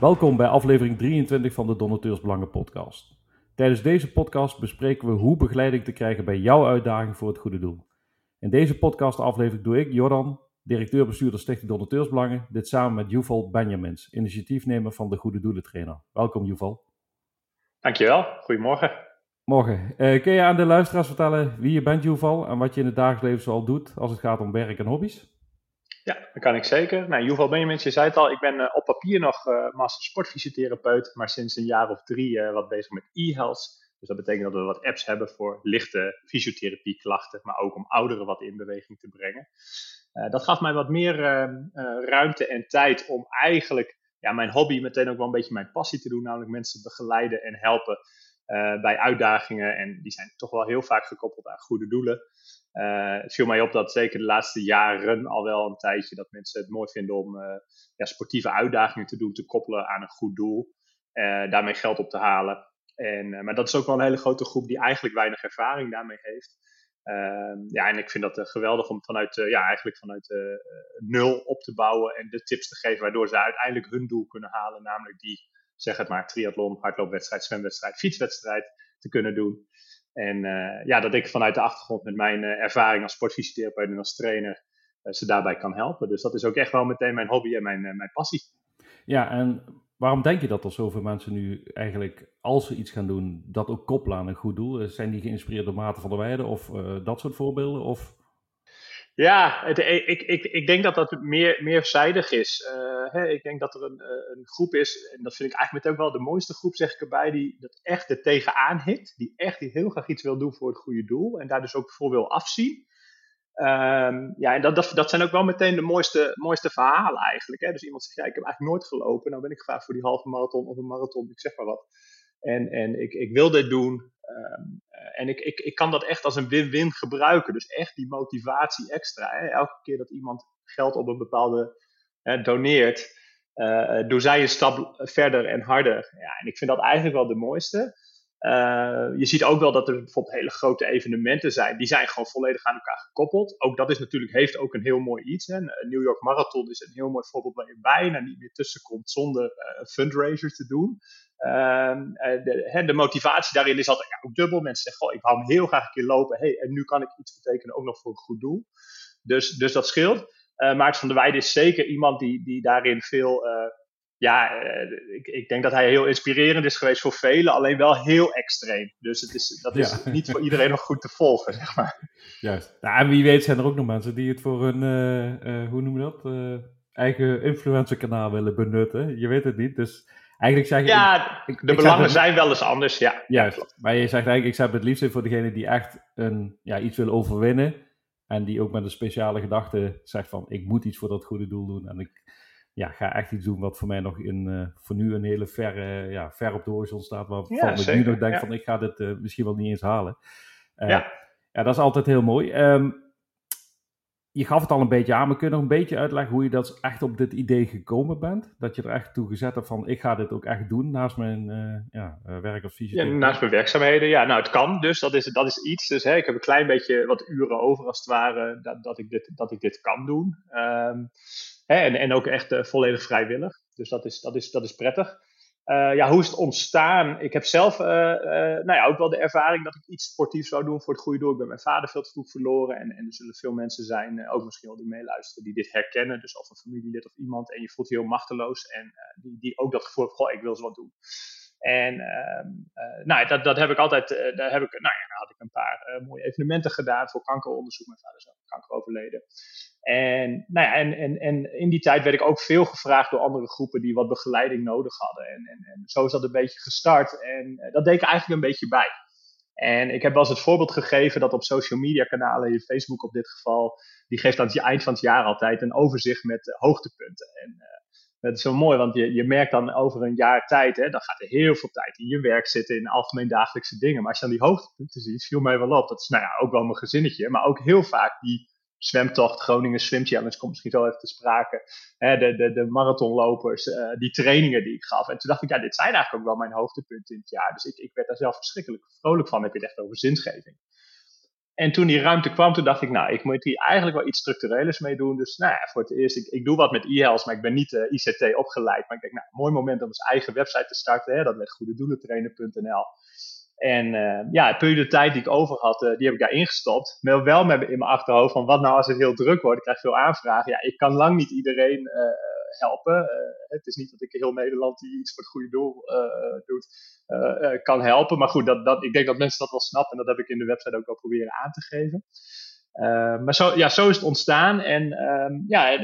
Welkom bij aflevering 23 van de Donateursbelangen podcast. Tijdens deze podcast bespreken we hoe begeleiding te krijgen bij jouw uitdaging voor het goede doel. In deze podcast aflevering doe ik, Jordan, directeur-bestuurder Stichting Donateursbelangen, dit samen met Juval Benjamins, initiatiefnemer van de Goede Doelen Trainer. Welkom Juval. Dankjewel, goedemorgen. Morgen. Uh, kun je aan de luisteraars vertellen wie je bent, Juval, en wat je in het dagelijks leven zoal doet als het gaat om werk en hobby's? Ja, dat kan ik zeker. Nou, Juval Benjamins, je zei het al, ik ben uh, op papier nog uh, master sportfysiotherapeut, maar sinds een jaar of drie wat bezig met e-health. Dus dat betekent dat we wat apps hebben voor lichte fysiotherapieklachten, maar ook om ouderen wat in beweging te brengen. Dat gaf mij wat meer uh, ruimte en tijd om eigenlijk ja, mijn hobby meteen ook wel een beetje mijn passie te doen, namelijk mensen begeleiden en helpen bij uitdagingen. En die zijn toch wel heel vaak gekoppeld aan goede doelen. het viel mij op dat zeker de laatste jaren al wel een tijdje dat mensen het mooi vinden om ja, sportieve uitdagingen te doen, te koppelen aan een goed doel. daarmee geld op te halen. En, maar dat is ook wel een hele grote groep die eigenlijk weinig ervaring daarmee heeft. Uh, ja, en ik vind dat uh, geweldig om vanuit, uh, ja, eigenlijk vanuit nul op te bouwen en de tips te geven waardoor ze uiteindelijk hun doel kunnen halen, namelijk die, zeg het maar, triathlon, hardloopwedstrijd, zwemwedstrijd, fietswedstrijd te kunnen doen. En ja, dat ik vanuit de achtergrond met mijn ervaring als sportfysiotherapeut en als trainer ze daarbij kan helpen. Dus dat is ook echt wel meteen mijn hobby en mijn, mijn passie. Ja, en waarom denk je dat er zoveel mensen nu eigenlijk, als ze iets gaan doen, dat ook koppelen aan een goed doel? Zijn die geïnspireerd door Maarten van der Weijden of dat soort voorbeelden? Of... Ja, het, ik, ik, ik denk dat dat meer, meerzijdig is. Uh, hè, ik denk dat er een, een groep is, en dat vind ik eigenlijk met ook wel de mooiste groep, zeg ik erbij, die dat echt er tegenaan hit. Die echt die heel graag iets wil doen voor het goede doel en daar dus ook voor wil afzien. Um, ja, en dat, dat, dat zijn ook wel meteen de mooiste, mooiste verhalen eigenlijk. Hè? Dus iemand zegt, ja, ik heb eigenlijk nooit gelopen. Nou ben ik gevraagd voor die halve marathon of een marathon, ik zeg maar wat. En, en ik, ik wil dit doen. Um, en ik, ik, ik kan dat echt als een win-win gebruiken. Dus echt die motivatie extra. Hè? Elke keer dat iemand geld op een bepaalde hè, doneert, uh, doen zij een stap verder en harder. Ja, en ik vind dat eigenlijk wel de mooiste. Je ziet ook wel dat er bijvoorbeeld hele grote evenementen zijn. Die zijn gewoon volledig aan elkaar gekoppeld. Ook dat is natuurlijk, heeft ook een heel mooi iets. Hè. New York Marathon is een heel mooi voorbeeld waar je bijna niet meer tussenkomt zonder uh, te doen. Uh, de, de, motivatie daarin is altijd ja, ook dubbel. Mensen zeggen, goh, ik wou hem heel graag een keer lopen. Hey, en nu kan ik iets betekenen, ook nog voor een goed doel. Dus, dus dat scheelt. Uh, Maarten van der Weijden is zeker iemand die, die daarin veel ja, uh, ik, ik, denk dat hij heel inspirerend is geweest voor velen, alleen wel heel extreem. Dus het is, dat is ja. niet voor iedereen nog goed te volgen, zeg maar. Juist. Nou, en wie weet zijn er ook nog mensen die het voor hun, hoe noem je dat, eigen influencerkanaal willen benutten. Je weet het niet, dus eigenlijk zeg je... Ja, ik, de ik belangen het, zijn wel eens anders, ja. Juist, maar je zegt eigenlijk, ik zet het liefst in voor degene die echt een, ja, iets wil overwinnen. En die ook met een speciale gedachte zegt van, ik moet iets voor dat goede doel doen. En ik ja, ga echt iets doen wat voor mij nog in, uh, voor nu een hele verre, ja, ver op de horizon staat. Waarvan ja, ik nu nog denk ja. van ik ga dit uh, misschien wel niet eens halen. Uh, ja. ja, dat is altijd heel mooi. Um, je gaf het al een beetje aan, maar kun je nog een beetje uitleggen hoe je dat echt op dit idee gekomen bent? Dat je er echt toe gezet hebt van ik ga dit ook echt doen naast mijn ja, werk als fysiotherapeut? Ja, naast mijn werkzaamheden, ja. Nou, het kan dus, dat is, dat is iets. Dus hè, ik heb een klein beetje wat uren over als het ware dat, dat, ik, dit, dat ik dit kan doen. Um, en, en ook echt uh, volledig vrijwillig. Dus dat is, dat is, dat is prettig. Uh, ja, hoe is het ontstaan? Ik heb zelf uh, nou ja, ook wel de ervaring dat ik iets sportiefs zou doen voor het goede doel. Ik ben mijn vader veel te vroeg verloren. En, en er zullen veel mensen zijn, ook misschien wel die meeluisteren, die dit herkennen. Dus of een familielid of iemand. En je voelt je heel machteloos. En die, die ook dat gevoel hebben, goh, ik wil eens wat doen. En uh, nou, dat, dat heb ik altijd, uh, daar heb ik, nou ja, had ik een paar uh, mooie evenementen gedaan voor kankeronderzoek. Mijn vader is aan kanker overleden. En, nou ja, en, en, en in die tijd werd ik ook veel gevraagd door andere groepen die wat begeleiding nodig hadden. En, en, en zo is dat een beetje gestart. En dat deed ik eigenlijk een beetje bij. En ik heb wel eens het voorbeeld gegeven dat op social media kanalen, Facebook op dit geval, die geeft aan het eind van het jaar altijd een overzicht met hoogtepunten. En dat is zo mooi, want je, je merkt dan over een jaar tijd, hè, dan gaat er heel veel tijd in je werk zitten, in algemeen dagelijkse dingen. Maar als je dan die hoogtepunten ziet, viel mij wel op. Dat is nou ja, ook wel mijn gezinnetje, maar ook heel vaak die zwemtocht, Groningen Swim Challenge komt misschien zo even te sprake. Hè, de, de, de marathonlopers, uh, die trainingen die ik gaf. En toen dacht ik, ja, dit zijn eigenlijk ook wel mijn hoogtepunten in het jaar. Dus ik, ik werd daar zelf verschrikkelijk vrolijk van. Heb het echt over zinsgeving. En toen die ruimte kwam, toen dacht ik, nou, ik moet hier eigenlijk wel iets structurelers mee doen. Dus nou ja, voor het eerst, ik, ik doe wat met e-health, maar ik ben niet uh, ICT opgeleid. Maar ik denk, nou, mooi moment om eens eigen website te starten. Hè? Dat werd goededoelentrainer.nl. En uh, ja, puur de tijd die ik over had, uh, die heb ik daar ingestopt. Maar wel met in mijn achterhoofd van, wat nou als het heel druk wordt? Ik krijg veel aanvragen. Ja, ik kan lang niet iedereen helpen. het is niet dat ik heel Nederland die iets voor het goede doel doet uh, kan helpen. Maar goed, dat, dat, ik denk dat mensen dat wel snappen en dat heb ik in de website ook wel proberen aan te geven. Maar zo, ja, zo is het ontstaan en um, ja,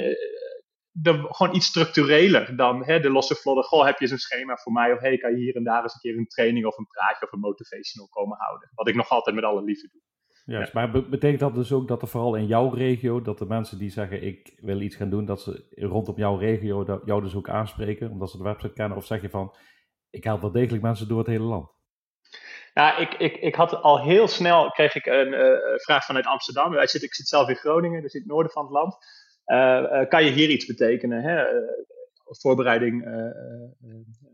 de, gewoon iets structureler dan hè, de losse vlodder. Goh, heb je een schema voor mij? Of hey, kan je hier en daar eens een keer een training of een praatje of een motivational komen houden? Wat ik nog altijd met alle liefde doe. Ja, maar betekent dat dus ook dat er vooral in jouw regio, dat de mensen die zeggen ik wil iets gaan doen, dat ze rondom jouw regio jou dus ook aanspreken, omdat ze de website kennen? Of zeg je van, ik help wel degelijk mensen door het hele land. Nou, ik, ik, ik had al heel snel kreeg ik een uh, vraag vanuit Amsterdam. Wij zitten, ik zit zelf in Groningen, dus in het noorden van het land. Uh, uh, kan je hier iets betekenen? Hè? voorbereiding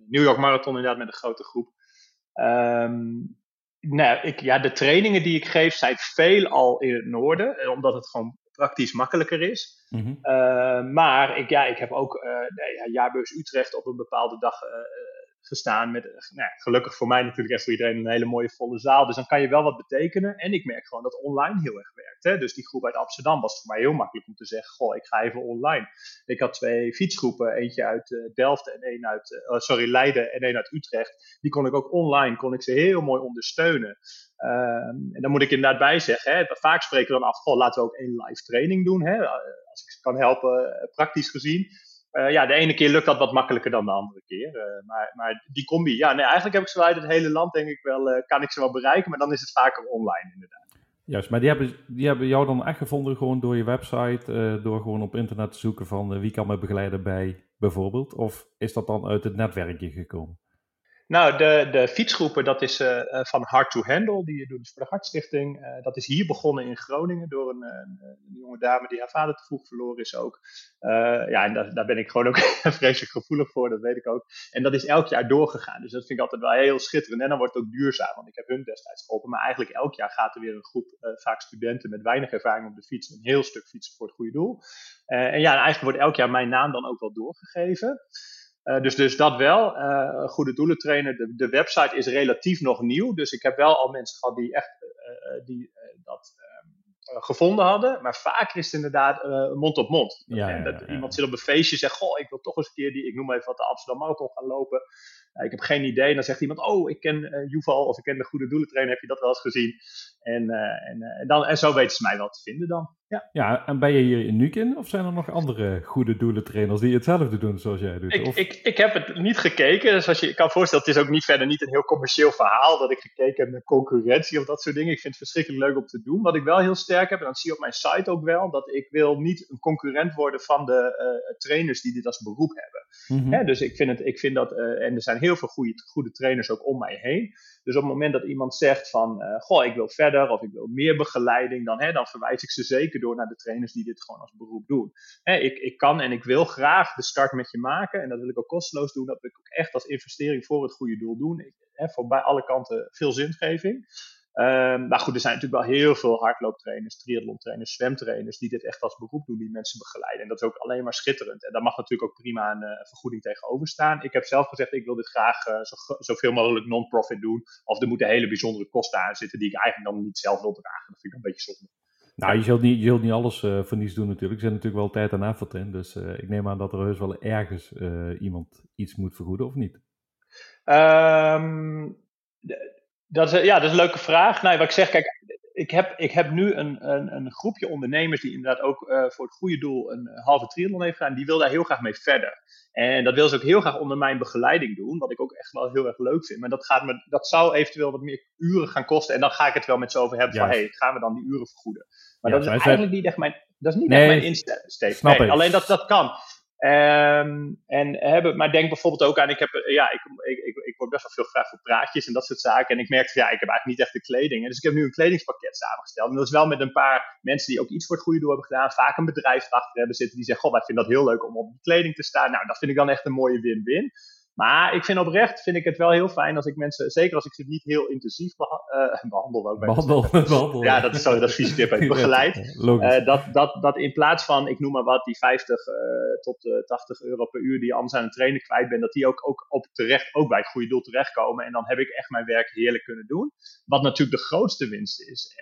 New York Marathon inderdaad met een grote groep. Um, nou, ik, ja, de trainingen die ik geef zijn veel al in het noorden, omdat het gewoon praktisch makkelijker is. Mm -hmm. maar ik, ja, ik heb ook ja, jaarbeurs Utrecht op een bepaalde dag gestaan met, nou, gelukkig voor mij natuurlijk en voor iedereen een hele mooie volle zaal. Dus dan kan je wel wat betekenen. En ik merk gewoon dat online heel erg werkt. Hè? Dus die groep uit Amsterdam was voor mij heel makkelijk om te zeggen, goh, ik ga even online. Ik had twee fietsgroepen, eentje uit uh, Delft en één uit, uh, sorry, Leiden en één uit Utrecht. Die kon ik ook online, kon ik ze heel mooi ondersteunen. Um, en dan moet ik inderdaad bij zeggen, hè, vaak spreken we dan af, goh, laten we ook één live training doen. Hè? Als ik ze kan helpen, praktisch gezien. Uh, ja, de ene keer lukt dat wat makkelijker dan de andere keer. Uh, maar, maar die combi, ja, nee, eigenlijk heb ik ze uit het hele land, denk ik wel, uh, kan ik ze wel bereiken, maar dan is het vaker online inderdaad. Juist, maar die hebben, die hebben jou dan echt gevonden gewoon door je website, door gewoon op internet te zoeken van wie kan me begeleiden bij bijvoorbeeld? Of is dat dan uit het netwerkje gekomen? Nou, de, de fietsgroepen, dat is uh, van Hard to Handle, die doen dus voor de Hartstichting. Uh, dat is hier begonnen in Groningen door een, een, jonge dame die haar vader te vroeg verloren is ook. Ja, en daar, daar ben ik gewoon ook vreselijk gevoelig voor, dat weet ik ook. En dat is elk jaar doorgegaan, dus dat vind ik altijd wel heel schitterend. En dan wordt het ook duurzaam, want ik heb hun destijds geholpen. Maar eigenlijk elk jaar gaat er weer een groep, vaak studenten met weinig ervaring op de fiets, een heel stuk fietsen voor het goede doel. en ja, eigenlijk wordt elk jaar mijn naam dan ook wel doorgegeven. Uh, dus, dus dat wel. Uh, goede doelen trainer. De, de, website is relatief nog nieuw. Dus ik heb wel al mensen gehad die echt uh, die, dat ehm, gevonden hadden. Maar vaker is het inderdaad mond op mond. Ja, en dat ja, ja. iemand zit op een feestje en zegt: Goh, ik wil toch eens een keer die, ik noem even wat de Amsterdam Marathon gaan lopen. ik heb geen idee. En dan zegt iemand: Oh, ik ken Juval of ik ken de goede doelen trainer. Heb je dat wel eens gezien? En, en, dan, en zo weten ze mij wel te vinden dan. Ja. ja, en ben je hier in Nukin of zijn er nog andere goede doelentrainers die hetzelfde doen zoals jij doet? Ik, of? ik, ik heb het niet gekeken, dus als je kan voorstellen, het is ook niet verder niet een heel commercieel verhaal dat ik gekeken heb naar concurrentie of dat soort dingen. Ik vind het verschrikkelijk leuk om te doen. Wat ik wel heel sterk heb, en dat zie je op mijn site ook wel, dat ik wil niet een concurrent worden van de uh, trainers die dit als beroep hebben. Mm -hmm. dus ik vind, het, ik vind dat, uh, en er zijn heel veel goede, goede trainers ook om mij heen. Dus op het moment dat iemand zegt van, uh, goh, ik wil verder of ik wil meer begeleiding, dan, hè, dan verwijs ik ze zeker door naar de trainers die dit gewoon als beroep doen. Hè, ik, ik kan en ik wil graag de start met je maken en dat wil ik ook kosteloos doen. Dat wil ik ook echt als investering voor het goede doel doen. Hè, voor bij alle kanten veel zingeving. Um, maar goed, er zijn natuurlijk wel heel veel hardlooptrainers, triathlontrainers, zwemtrainers die dit echt als beroep doen, die mensen begeleiden. En dat is ook alleen maar schitterend. En daar mag natuurlijk ook prima een uh, vergoeding tegenover staan. Ik heb zelf gezegd, ik wil dit graag uh, zo, zoveel mogelijk non-profit doen. Of er moeten hele bijzondere kosten aan zitten die ik eigenlijk dan niet zelf wil dragen. Dat vind ik een beetje zonde. Nou, je zult niet, je zult niet alles uh, voor niets doen natuurlijk. Er zit natuurlijk wel tijd en effort in. Dus ik neem aan dat er heus wel ergens iemand iets moet vergoeden, of niet? Um, dat is, ja, dat is een leuke vraag. Nou, wat ik zeg, kijk, ik heb, ik heb nu een, een, een groepje ondernemers die inderdaad ook uh, voor het goede doel een halve triathlon heeft gedaan. Die wil daar heel graag mee verder. En dat wil ze ook heel graag onder mijn begeleiding doen, wat ik ook echt wel heel erg leuk vind. Maar dat, gaat me, dat zou eventueel wat meer uren gaan kosten. En dan ga ik het wel met ze over hebben van, hé, hey, gaan we dan die uren vergoeden? Maar ja, dat is eigenlijk niet echt mijn, dat is niet nee, echt mijn insteek. Nee, alleen dat, dat kan. Um, en hebben, maar denk bijvoorbeeld ook aan, ik, heb, ja, ik, ik, ik, word best wel veel gevraagd voor praatjes en dat soort zaken. En ik merkte, ja, ik heb eigenlijk niet echt de kleding. Dus ik heb nu een kledingspakket samengesteld. En dat is wel met een paar mensen die ook iets voor het goede doel hebben gedaan. Vaak een bedrijf hebben zitten die zeggen, goh, wij vinden dat heel leuk om op die kleding te staan. Nou, dat vind ik dan echt een mooie win-win. Maar ik vind oprecht vind ik het wel heel fijn als ik mensen, zeker als ik ze niet heel intensief beha behandel. Ook behandel, behandel. Ja, dat is, zo, dat is vieze tip. Begeleid. Uh, dat, dat, dat in plaats van, ik noem maar wat, die 50 uh, tot 80 euro per uur die je anders aan een trainer kwijt bent, dat die ook, ook, op terecht, ook bij het goede doel terechtkomen. En dan heb ik echt mijn werk heerlijk kunnen doen. Wat natuurlijk de grootste winst is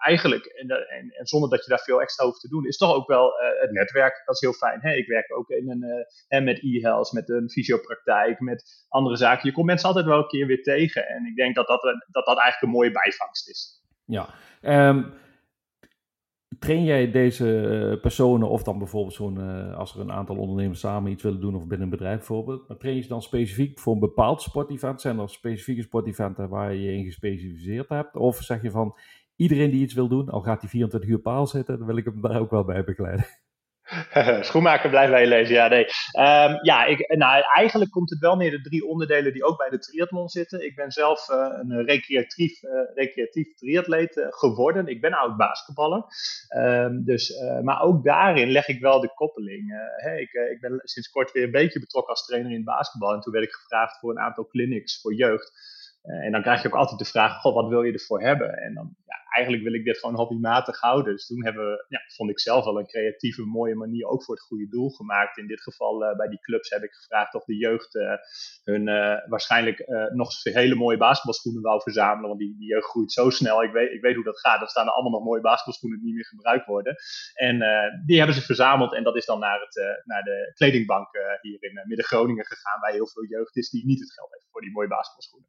eigenlijk, en, en, en, zonder dat je daar veel extra hoeft te doen, is toch ook wel uh, het netwerk. Dat is heel fijn. Hè? Ik werk ook in een, uh, met e-health, met een fysiopraktijk, met andere zaken. Je komt mensen altijd wel een keer weer tegen. En ik denk dat dat, dat, dat eigenlijk een mooie bijvangst is. Ja. Um, train jij deze personen, of dan bijvoorbeeld zo'n, als er een aantal ondernemers samen iets willen doen, of binnen een bedrijf bijvoorbeeld, maar train je ze dan specifiek voor een bepaald sportevent? Zijn er specifieke sporteventen waar je je in gespecialiseerd hebt? Of zeg je van, iedereen die iets wil doen, al gaat hij 24 uur paal zitten, dan wil ik hem daar ook wel bij begeleiden. Schoenmaker blijft bij je lezen, ja nee. Um, ja, ik, nou, eigenlijk komt het wel neer de drie onderdelen die ook bij de triathlon zitten. Ik ben zelf uh, een recreatief, uh, recreatief triatleet uh, geworden. Ik ben oud basketballer. Um, dus, maar ook daarin leg ik wel de koppeling. Ik, ik ben sinds kort weer een beetje betrokken als trainer in basketbal. En toen werd ik gevraagd voor een aantal clinics voor jeugd. En dan krijg je ook altijd de vraag, goh, wat wil je ervoor hebben? En dan, eigenlijk wil ik dit gewoon hobbymatig houden. Dus toen hebben we, ja, vond ik zelf wel een creatieve, mooie manier ook voor het goede doel gemaakt. In dit geval uh, bij die clubs heb ik gevraagd of de jeugd uh, hun waarschijnlijk nog hele mooie basketbalschoenen wou verzamelen. Want die, die jeugd groeit zo snel. Ik weet, ik weet hoe dat gaat. Dan staan er allemaal nog mooie basketbalschoenen die niet meer gebruikt worden. En die hebben ze verzameld en dat is dan naar, het, naar de kledingbank hier in Midden-Groningen gegaan. Waar heel veel jeugd is die niet het geld heeft voor die mooie basketbalschoenen.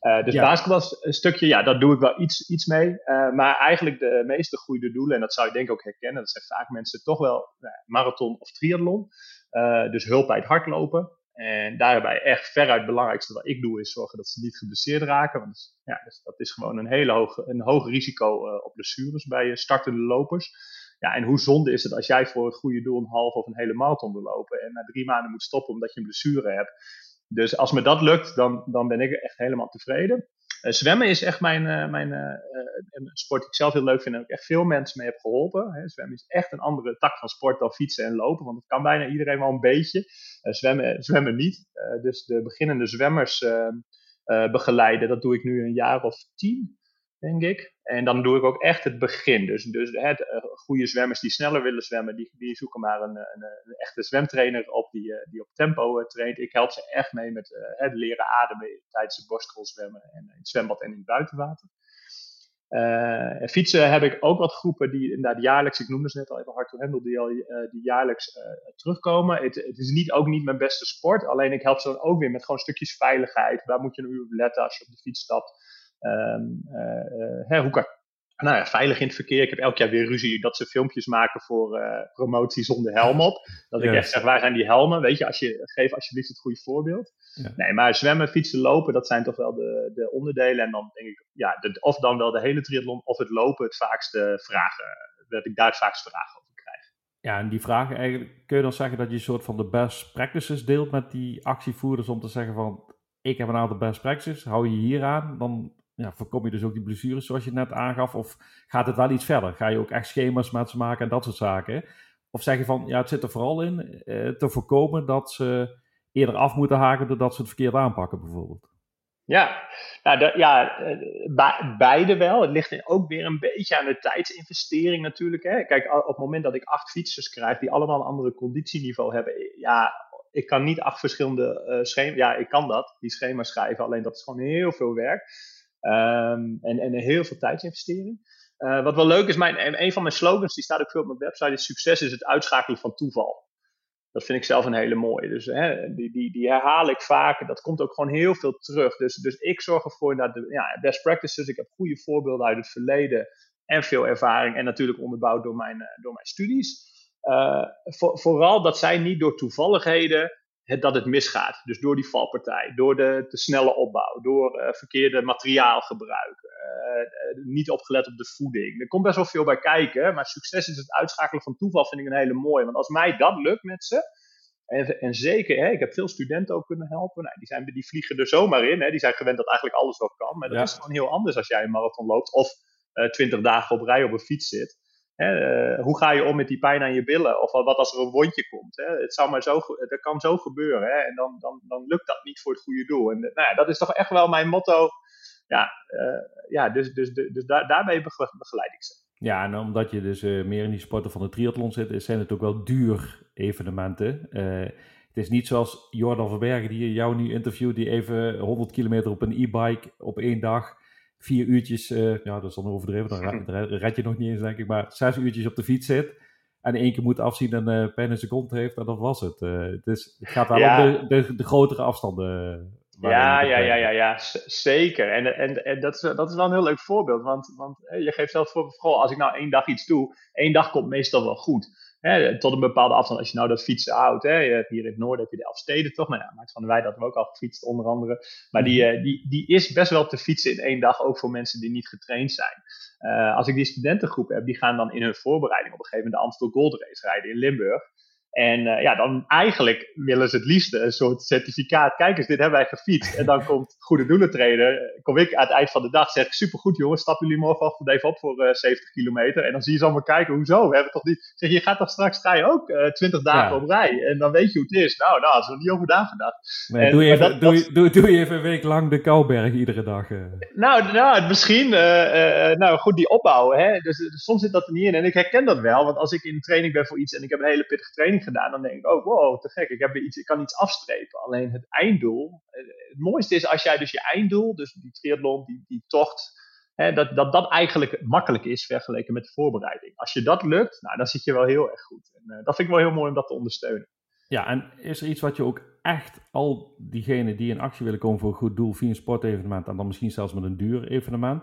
Uh, dus ja. basketbal een stukje, ja, daar doe ik wel iets, iets mee. Uh, maar eigenlijk de meeste goede doelen, en dat zou je denk ik ook herkennen, dat zijn vaak mensen toch wel uh, marathon of triathlon. dus hulp bij het hardlopen. En daarbij echt veruit het belangrijkste wat ik doe, is zorgen dat ze niet geblesseerd raken. Want ja, dus dat is gewoon een hele hoog, een hoog risico op blessures bij startende lopers. Ja, en hoe zonde is het als jij voor het goede doel een half of een hele marathon wil lopen en na drie maanden moet stoppen omdat je een blessure hebt. Dus als me dat lukt, dan, dan ben ik echt helemaal tevreden. Uh, zwemmen is echt mijn, uh, mijn uh, een sport die ik zelf heel leuk vind en ook echt veel mensen mee heb geholpen. Hè. Zwemmen is echt een andere tak van sport dan fietsen en lopen, want dat kan bijna iedereen wel een beetje. zwemmen, zwemmen niet. dus de beginnende zwemmers begeleiden, dat doe ik nu een jaar of tien denk ik. En dan doe ik ook echt het begin. Dus, dus het, uh, goede zwemmers die sneller willen zwemmen, die, die zoeken maar een, een, een echte zwemtrainer op die, uh, die op tempo uh, traint. Ik help ze echt mee met leren ademen tijdens het borstrolzwemmen en in het zwembad en in het buitenwater. en fietsen heb ik ook wat groepen die inderdaad jaarlijks, ik noemde ze net al even hard to handle, die, al, die jaarlijks terugkomen. Het, het, is niet, ook niet mijn beste sport, alleen ik help ze dan ook weer met gewoon stukjes veiligheid. Waar moet je nu op letten als je op de fiets stapt? Um, uh, hoe kan nou ja, veilig in het verkeer. Ik heb elk jaar weer ruzie dat ze filmpjes maken voor uh, promotie zonder helm op. Dat ik echt zeg, waar zijn die helmen? Weet je, als je, geef alsjeblieft het goede voorbeeld. Ja. Nee, maar zwemmen, fietsen, lopen, dat zijn toch wel de, de onderdelen. En dan denk ik, ja, de, of dan wel de hele triathlon of het lopen het vaakste vragen. Dat ik daar het vaakste vragen over krijg. Ja, en die vragen eigenlijk, kun je dan zeggen dat je een soort van de best practices deelt met die actievoerders om te zeggen van, ik heb een aantal best practices, hou je hier aan, dan ja, voorkom je dus ook die blessures zoals je net aangaf? Of gaat het wel iets verder? Ga je ook echt schema's met ze maken en dat soort zaken? Of zeg je van, ja, het zit er vooral in eh, te voorkomen dat ze eerder af moeten haken doordat ze het verkeerd aanpakken bijvoorbeeld? Ja, nou, ja uh, beide wel. Het ligt ook weer een beetje aan de tijdsinvestering natuurlijk. Hè. Kijk, op het moment dat ik acht fietsers krijg die allemaal een andere conditieniveau hebben, ja, ik kan niet acht verschillende uh, schema's, ja, ik kan dat, die schema's schrijven, alleen dat is gewoon heel veel werk. Um, en, en heel veel tijdsinvestering. Uh, wat wel leuk is, mijn, een van mijn slogans, die staat ook veel op mijn website, is succes is het uitschakelen van toeval. Dat vind ik zelf een hele mooie. Dus hè, die, die, die herhaal ik vaak. Dat komt ook gewoon heel veel terug. Dus, dus ik zorg ervoor dat de ja, best practices. Ik heb goede voorbeelden uit het verleden. En veel ervaring. En natuurlijk onderbouwd door mijn, uh, door mijn studies. Voor, vooral dat zij niet door toevalligheden het, dat het misgaat. Dus door die valpartij, door de te snelle opbouw, door uh, verkeerde materiaalgebruik, uh, niet opgelet op de voeding. Er komt best wel veel bij kijken, maar succes is het uitschakelen van toeval, vind ik een hele mooie. Want als mij dat lukt met ze, en, en zeker, hè, ik heb veel studenten ook kunnen helpen, nou, die, zijn, die vliegen er zomaar in, hè, die zijn gewend dat eigenlijk alles wel kan, maar dat is gewoon heel anders als jij een marathon loopt of twintig dagen op rij op een fiets zit. Hè, hoe ga je om met die pijn aan je billen? Of wat als er een wondje komt? Hè? Het zou maar zo, dat kan zo gebeuren. Hè? En dan, dan, dan lukt dat niet voor het goede doel. En nou ja, dat is toch echt wel mijn motto. Ja, ja dus, dus, dus, dus daar, daarmee begeleid ik ze. Ja, en omdat je dus meer in die sporten van de triathlon zit, zijn het ook wel duur evenementen. Het is niet zoals Jordan Verbergen die jou nu interviewt, die even 100 kilometer op een e-bike op één dag, vier uurtjes, uh, ja dat is dan overdreven, dan red je nog niet eens denk ik, maar zes uurtjes op de fiets zit en één keer moet afzien en uh, pijn in zijn heeft en dat was het. dus het gaat wel ja. om de, de, de, grotere afstanden ja, ja, ja, ja, ja, zeker. En, en, en dat, is, dat is wel een heel leuk voorbeeld. Want, want je geeft zelf voor, als ik nou één dag iets doe, één dag komt meestal wel goed. Hè, tot een bepaalde afstand. Als je nou dat fietsen houdt, hè, hier in het noorden heb je de Elfsteden toch. Nou ja, Max van de Wij dat we ook al gefietst onder andere. Maar die, mhm. eh, die, die is best wel te fietsen in één dag, ook voor mensen die niet getraind zijn. Uh, als ik die studentengroep heb, die gaan dan in hun voorbereiding op een gegeven moment de Amstel Gold Race rijden in Limburg. En uh, ja, dan eigenlijk willen ze het liefst een soort certificaat. Kijk eens, dit hebben wij gefietst. En dan komt goede doelen trainer. Kom ik aan het eind van de dag, zeg supergoed jongens, stappen jullie morgenochtend even op voor uh, eh, 70 kilometer. En dan zie je ze allemaal kijken, hoezo? We hebben toch niet... Zeg, je gaat toch straks, ga je ook uh, eh, 20 dagen op rij. En dan weet je hoe het is. Nou, nou, als we niet over nagedacht. Nee, doe, je even, dat, doe, doe, doe, je even een week lang de Kouberg iedere dag. Nou, nou, misschien, nou goed, die opbouwen. Hè? Dus, dus, soms zit dat er niet in. En ik herken dat wel, want als ik in training ben voor iets en ik heb een hele pittige training gedaan, dan denk ik, oh wow, te gek, ik, heb iets, ik kan iets afstrepen. Alleen het einddoel, eh, het mooiste is als jij dus je einddoel, dus die triathlon, die, die tocht, hè, dat, dat dat eigenlijk makkelijk is vergeleken met de voorbereiding. Als je dat lukt, nou, dan zit je wel heel erg goed. En uh, dat vind ik wel heel mooi om dat te ondersteunen. Ja, en is er iets wat je ook echt al diegenen die in actie willen komen voor een goed doel via een sportevenement en dan misschien zelfs met een duur evenement,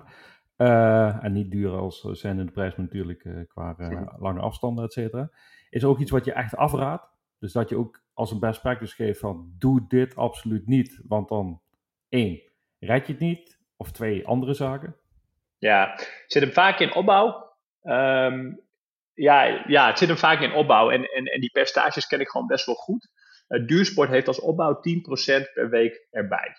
uh, en niet duur als zijn in de prijs, maar natuurlijk uh, qua uh, lange afstanden, et cetera. Is ook iets wat je echt afraadt? Dus dat je ook als een best practice geeft van doe dit absoluut niet. Want dan één, red je het niet. Of twee, andere zaken. Ja, het zit hem vaak in opbouw. Um, ja, ja, het zit hem vaak in opbouw. En, en, en die percentages ken ik gewoon best wel goed. Duursport heeft als opbouw 10% per week erbij.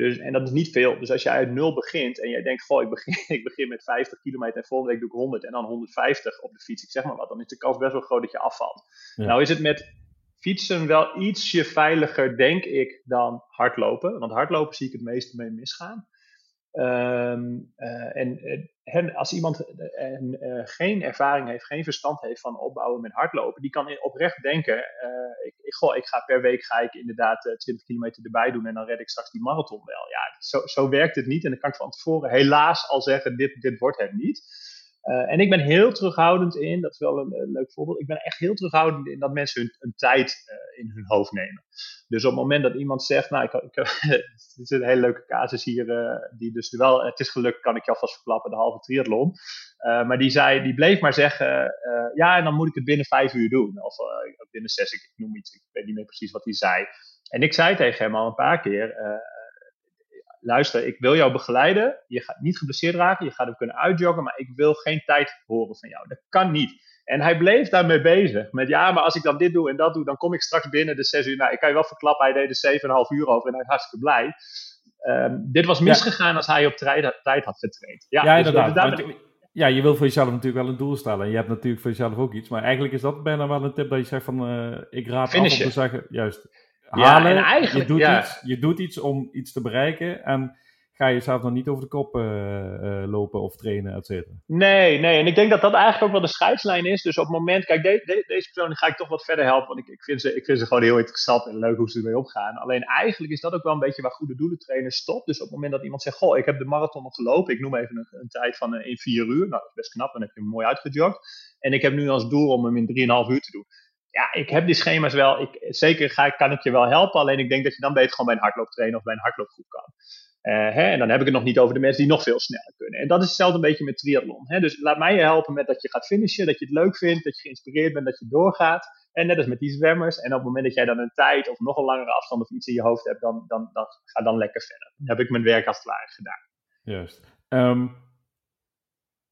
Dus, en dat is niet veel. Dus als jij uit nul begint en jij denkt, goh, ik begin, ik begin met 50 kilometer en volgende week doe ik 100 en dan 150 op de fiets, ik zeg maar wat, dan is de kans best wel groot dat je afvalt. Nou is het met fietsen wel ietsje veiliger, denk ik, dan hardlopen. Want hardlopen zie ik het meeste mee misgaan. Um, uh, en, en, als iemand uh, geen ervaring heeft, geen verstand heeft van opbouwen met hardlopen, die kan oprecht denken: ik, ik, goh, ik ga per week ga ik inderdaad 20 kilometer erbij doen en dan red ik straks die marathon wel. Ja, zo, zo werkt het niet. En dan kan ik van tevoren helaas al zeggen: dit, dit wordt het niet. Uh, en ik ben heel terughoudend in, dat is wel een, leuk voorbeeld, ik ben echt heel terughoudend in dat mensen hun, tijd uh, in hun hoofd nemen. Dus op het moment dat iemand zegt, nou, ik, ik, het is een hele leuke casus hier, uh, die dus wel, het is gelukt, kan ik je alvast verklappen, de halve triathlon. maar die zei, die bleef maar zeggen, ja, en dan moet ik het binnen vijf uur doen. Of binnen zes, ik, ik noem iets, ik weet niet meer precies wat hij zei. En ik zei tegen hem al een paar keer, luister, ik wil jou begeleiden. Je gaat niet geblesseerd raken, je gaat hem kunnen uitjoggen, maar ik wil geen tijd horen van jou. Dat kan niet. En hij bleef daarmee bezig. Met ja, maar als ik dan dit doe en dat doe, dan kom ik straks binnen de zes uur. Nou, ik kan je wel verklappen, hij deed er 7,5 uur over en hij is hartstikke blij. Um, dit was misgegaan als hij op tijd had getraind. Ja, ja dus inderdaad. Dus ja, je wil voor jezelf natuurlijk wel een doel stellen. En je hebt natuurlijk voor jezelf ook iets. Maar eigenlijk is dat bijna wel een tip dat je zegt van... Uh, ik raad Finish af om te zeggen... Juist, halen. Ja, eigenlijk, je, doet iets, je doet iets om iets te bereiken en ga je zelf nog niet over de kop uh, uh, lopen of trainen, et cetera. Nee, nee. En ik denk dat dat eigenlijk ook wel de scheidslijn is. Dus op het moment, kijk, de, de, deze persoon ga ik toch wat verder helpen. Want ik, ik, vind ze, ik vind ze gewoon heel interessant en leuk hoe ze ermee omgaan. Alleen eigenlijk is dat ook wel een beetje waar goede doelen trainen stopt. Dus op het moment dat iemand zegt, goh, ik heb de marathon nog gelopen. Ik noem even een, een tijd van uh, in vier uur. Nou, dat is best knap. Dan heb je hem mooi uitgejogd. En ik heb nu als doel om hem in 3,5 uur te doen ja, ik heb die schema's wel. Ik, zeker ga, kan ik je wel helpen. Alleen ik denk dat je dan beter gewoon bij een hardlooptrainer of bij een hardloopgroep kan. Uh, hè, en dan heb ik het nog niet over de mensen die nog veel sneller kunnen. En dat is hetzelfde een beetje met triathlon. Hè. Dus laat mij je helpen met dat je gaat finishen, dat je het leuk vindt, dat je geïnspireerd bent, dat je doorgaat. En net als met die zwemmers. En op het moment dat jij dan een tijd of nog een langere afstand of iets in je hoofd hebt, dan, dan, ga dan lekker verder. Dan heb ik mijn werk als het ware gedaan. Juist. Um,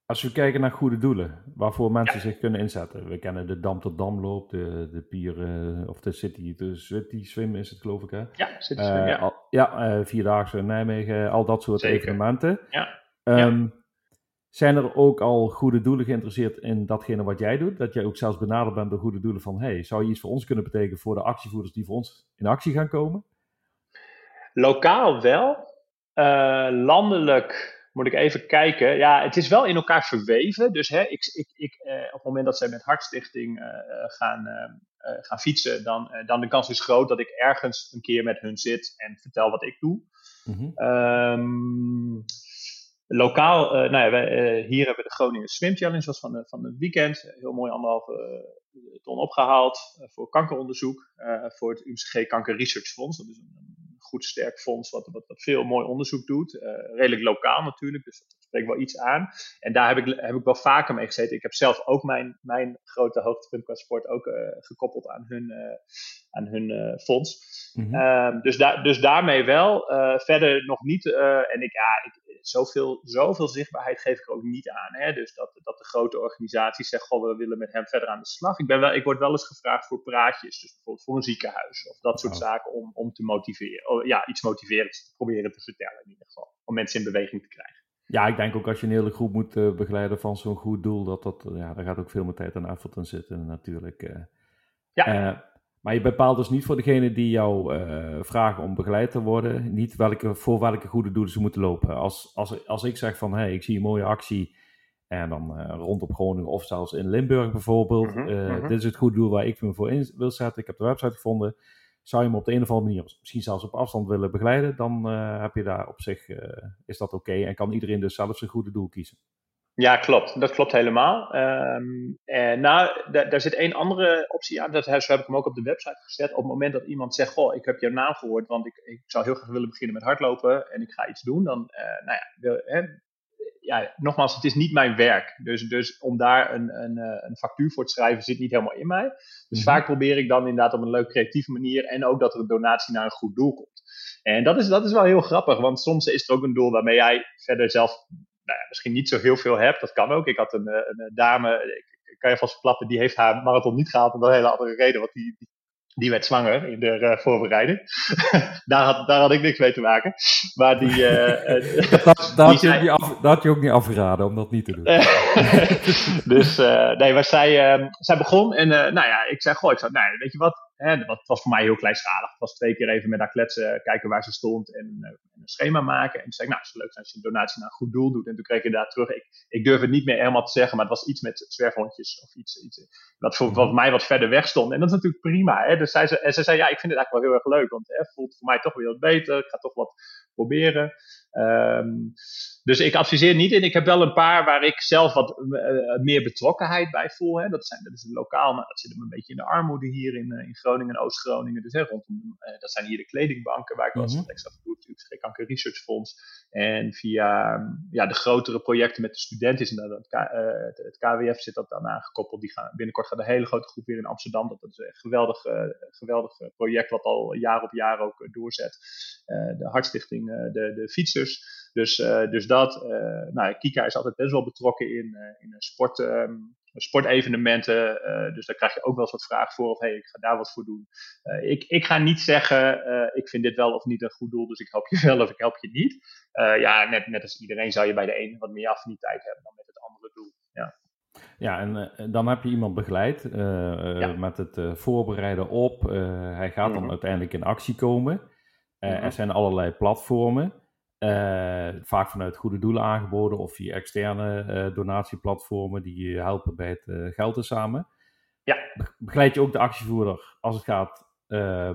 als we kijken naar goede doelen, waarvoor mensen zich kunnen inzetten. We kennen de Dam tot Damloop, de, de Pier, uh, of de City, de City Swim is het geloof ik hè? Ja, City Swim, uh, ja. Al, ja, uh, Vierdaagse Nijmegen, al dat soort Zeker. evenementen. Ja. Um, zijn er ook al goede doelen geïnteresseerd in datgene wat jij doet? Dat jij ook zelfs benaderd bent door goede doelen van, hey, zou je iets voor ons kunnen betekenen voor de actievoerders die voor ons in actie gaan komen? Lokaal wel. Landelijk moet ik even kijken. Ja, het is wel in elkaar verweven. Dus hè, ik, ik, ik, eh, op het moment dat zij met Hartstichting uh, gaan, gaan fietsen, dan, dan de kans is groot dat ik ergens een keer met hun zit en vertel wat ik doe. Mm -hmm. Lokaal, nou ja, wij, hier hebben we de Groningen Swim Challenge, was van, van het weekend. Heel mooi anderhalve ton opgehaald voor kankeronderzoek. voor het UMCG Kanker Research Fonds. Dat is een goed sterk fonds wat, wat, wat, veel mooi onderzoek doet. redelijk lokaal natuurlijk, dus dat spreekt wel iets aan. En daar heb ik, heb ik wel vaker mee gezeten. Ik heb zelf ook mijn, mijn grote hoogtepunt qua sport ook gekoppeld aan hun, aan hun fonds. Mm -hmm. dus, da dus daarmee wel. verder nog niet. en ik, ja, ik, zoveel, zoveel zichtbaarheid geef ik er ook niet aan. Hè? Dus dat, dat de grote organisaties zeggen, goh, we willen met hem verder aan de slag. Ik, ben wel, ik word wel eens gevraagd voor praatjes, dus bijvoorbeeld voor een ziekenhuis of dat soort oh. zaken om, om te motiveren. Oh, ja, iets motiverends te proberen te vertellen in ieder geval. Om mensen in beweging te krijgen. Ja, ik denk ook als je een hele groep moet uh, begeleiden van zo'n goed doel, dat dat, ja, daar gaat ook veel meer tijd en effort in zitten natuurlijk. Uh, ja. Uh, maar je bepaalt dus niet voor degene die jou uh, vragen om begeleid te worden, niet welke, voor welke goede doelen ze moeten lopen. Als, als, als ik zeg van, hé, hey, ik zie een mooie actie en dan uh, rondom Groningen of zelfs in Limburg bijvoorbeeld. Mm -hmm. Dit is het goede doel waar ik me voor in wil zetten. Ik heb de website gevonden. Zou je me op de een of andere manier, misschien zelfs op afstand willen begeleiden, dan heb je daar op zich, is dat oké. En kan iedereen dus zelf zijn goede doel kiezen. Ja, klopt. Dat klopt helemaal. Um, en nou, daar zit één andere optie aan. Dat zo heb ik hem ook op de website gezet. Op het moment dat iemand zegt: Goh, ik heb jouw naam gehoord, want ik, ik zou heel graag willen beginnen met hardlopen en ik ga iets doen. Dan, uh, nou ja, hè, ja, nogmaals, het is niet mijn werk. Dus, dus om daar een, een, eh, een factuur voor te schrijven zit niet helemaal in mij. Dus mhm. vaak probeer ik dan inderdaad op een leuk creatieve manier en ook dat er een donatie naar een goed doel komt. En dat is, dat is wel heel grappig, want soms is er ook een doel waarmee jij verder zelf nou ja, misschien niet zo heel veel heb. Dat kan ook. Ik had een, eh, een, een dame, ik, kan je vast verklappen, die heeft haar marathon niet gehaald om een hele andere reden. Want die, die, die werd zwanger in de uh, voorbereiding. daar, had, daar had ik niks mee te maken. Maar die. Uh, dat, dat, had je af, dat, had je ook niet afgeraden om dat niet te doen. dus nee, maar zij, zij begon en nou ja, ik zei: Goh, ik zei, nou, weet je wat? Hè, dat was voor mij heel kleinschalig. Het was twee keer even met haar kletsen, kijken waar ze stond en, uh, een schema maken. En toen zei ik, nou, het is leuk als je een donatie naar een goed doel doet. En toen kreeg je daar terug. Ik, ik durf het niet meer helemaal te zeggen, maar het was iets met zwerfhondjes of iets, iets wat voor, wat mij wat verder weg stond. En dat is natuurlijk prima. Hè? Dus zij, ze, en ze zei, ja, ik vind het eigenlijk wel heel erg leuk, want het voelt voor mij toch weer wat beter. Ik ga toch wat proberen. Um, dus ik adviseer niet en ik heb wel een paar waar ik zelf wat uh, meer betrokkenheid bij voel. Hè. Dat, zijn, dat is lokaal, maar dat zit hem een beetje in de armoede hier in, uh, in Groningen en Oost-Groningen. Dus hè, rondom, uh, dat zijn hier de kledingbanken waar ik wel eens mm -hmm. wat extra voor doe. Het Kanker Research Fonds. En via ja, de grotere projecten met de studenten is inderdaad het, het, KWF zit dat dan aangekoppeld. Die gaan, binnenkort gaat een hele grote groep weer in Amsterdam. Dat, dat is een geweldig, geweldig project wat al jaar op jaar ook doorzet. de Hartstichting, de, de fietsers. Dus, uh, dus dat. Uh, nou, Kika is altijd best wel betrokken in, uh, in sport, um, sportevenementen. dus daar krijg je ook wel eens wat vragen voor. Of hey, ik ga daar wat voor doen. ik, ik ga niet zeggen, ik vind dit wel of niet een goed doel. Dus ik help je wel of ik help je niet. ja, net, net als iedereen zou je bij de ene wat meer affiniteit hebben dan met het andere doel. Ja. Ja, en dan heb je iemand begeleid ja. met het voorbereiden op. hij gaat dan mm -hmm. uiteindelijk in actie komen. Mm -hmm. Er zijn allerlei platformen. Uh, vaak vanuit goede doelen aangeboden of via externe uh, donatieplatformen die je helpen bij het uh, geld samen. Ja. Begeleid je ook de actievoerder als het gaat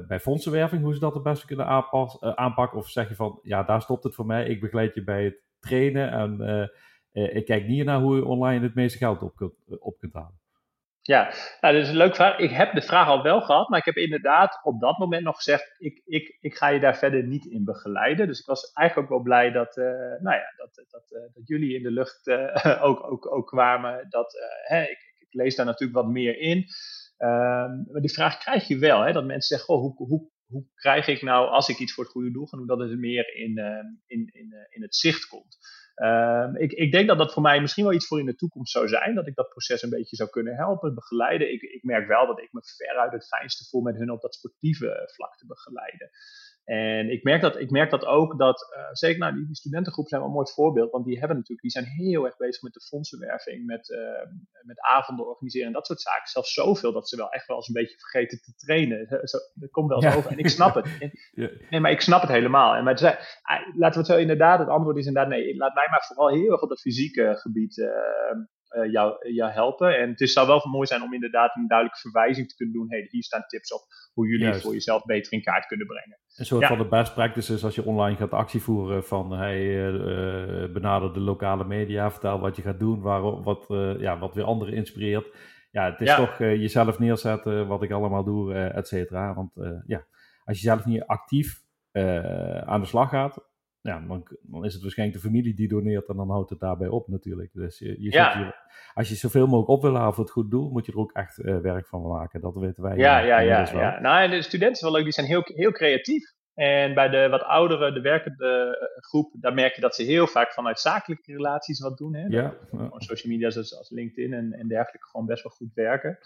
bij fondsenwerving, hoe ze dat het beste kunnen aanpas, aanpakken? Of zeg je van, ja, daar stopt het voor mij, ik begeleid je bij het trainen en ik kijk niet naar hoe je online het meeste geld op kunt, op kunt halen? Ja, nou, dat is een leuke vraag. Ik heb de vraag al wel gehad, maar ik heb inderdaad op dat moment nog gezegd: ik, ik, ik ga je daar verder niet in begeleiden. Dus ik was eigenlijk ook wel blij dat, uh, nou ja, dat, dat, uh, dat jullie in de lucht ook, ook, ook kwamen. Dat, hè, ik, ik, lees daar natuurlijk wat meer in. Um, maar die vraag krijg je wel: hè, dat mensen zeggen: goh, hoe, hoe, hoe krijg ik nou, als ik iets voor het goede doel ga doen, dat het meer in, in, in, in het zicht komt? Um, ik, ik, denk dat dat voor mij misschien wel iets voor in de toekomst zou zijn. Dat ik dat proces een beetje zou kunnen helpen, begeleiden. Ik, ik merk wel dat ik me veruit het fijnste voel met hun op dat sportieve vlak te begeleiden. En ik merk dat, ik merk dat ook, dat uh, zeker nou, die, die, studentengroep zijn wel een mooi voorbeeld, want die hebben natuurlijk, die zijn heel erg bezig met de fondsenwerving, met, uh, met avonden organiseren en dat soort zaken. Zelfs zoveel dat ze wel echt wel eens een beetje vergeten te trainen. Zo, dat komt wel eens over en ik snap het. Nee, maar ik snap het helemaal. En maar zei, ah, laten we het zo inderdaad, het antwoord is inderdaad nee, laat mij maar vooral heel erg op het fysieke gebied uh, jou, jou helpen. En het zou wel mooi zijn om inderdaad een duidelijke verwijzing te kunnen doen. Hey, hier staan tips op hoe jullie Juist. voor jezelf beter in kaart kunnen brengen. Een soort van de best practices als je online gaat actie voeren van hey, uh, benader de lokale media, vertel wat je gaat doen, waar, wat, uh, ja, wat weer anderen inspireert. Ja, het is ja. toch jezelf neerzetten, wat ik allemaal doe, et cetera. Want ja, als je zelf niet actief aan de slag gaat, ja, dan, dan, is het waarschijnlijk de familie die doneert en dan houdt het daarbij op natuurlijk. Dus je, je ja. je, als je zoveel mogelijk op wil halen voor het goed doel, moet je er ook echt uh, werk van maken. Dat weten wij. Ja, ja, ja. ja. Nou, de studenten zijn wel leuk, die zijn heel, heel creatief. En bij de wat oudere, de werkende groep, daar merk je dat ze heel vaak vanuit zakelijke relaties wat doen. Hè? Ja. Social media zoals als LinkedIn en, en dergelijke gewoon best wel goed werken.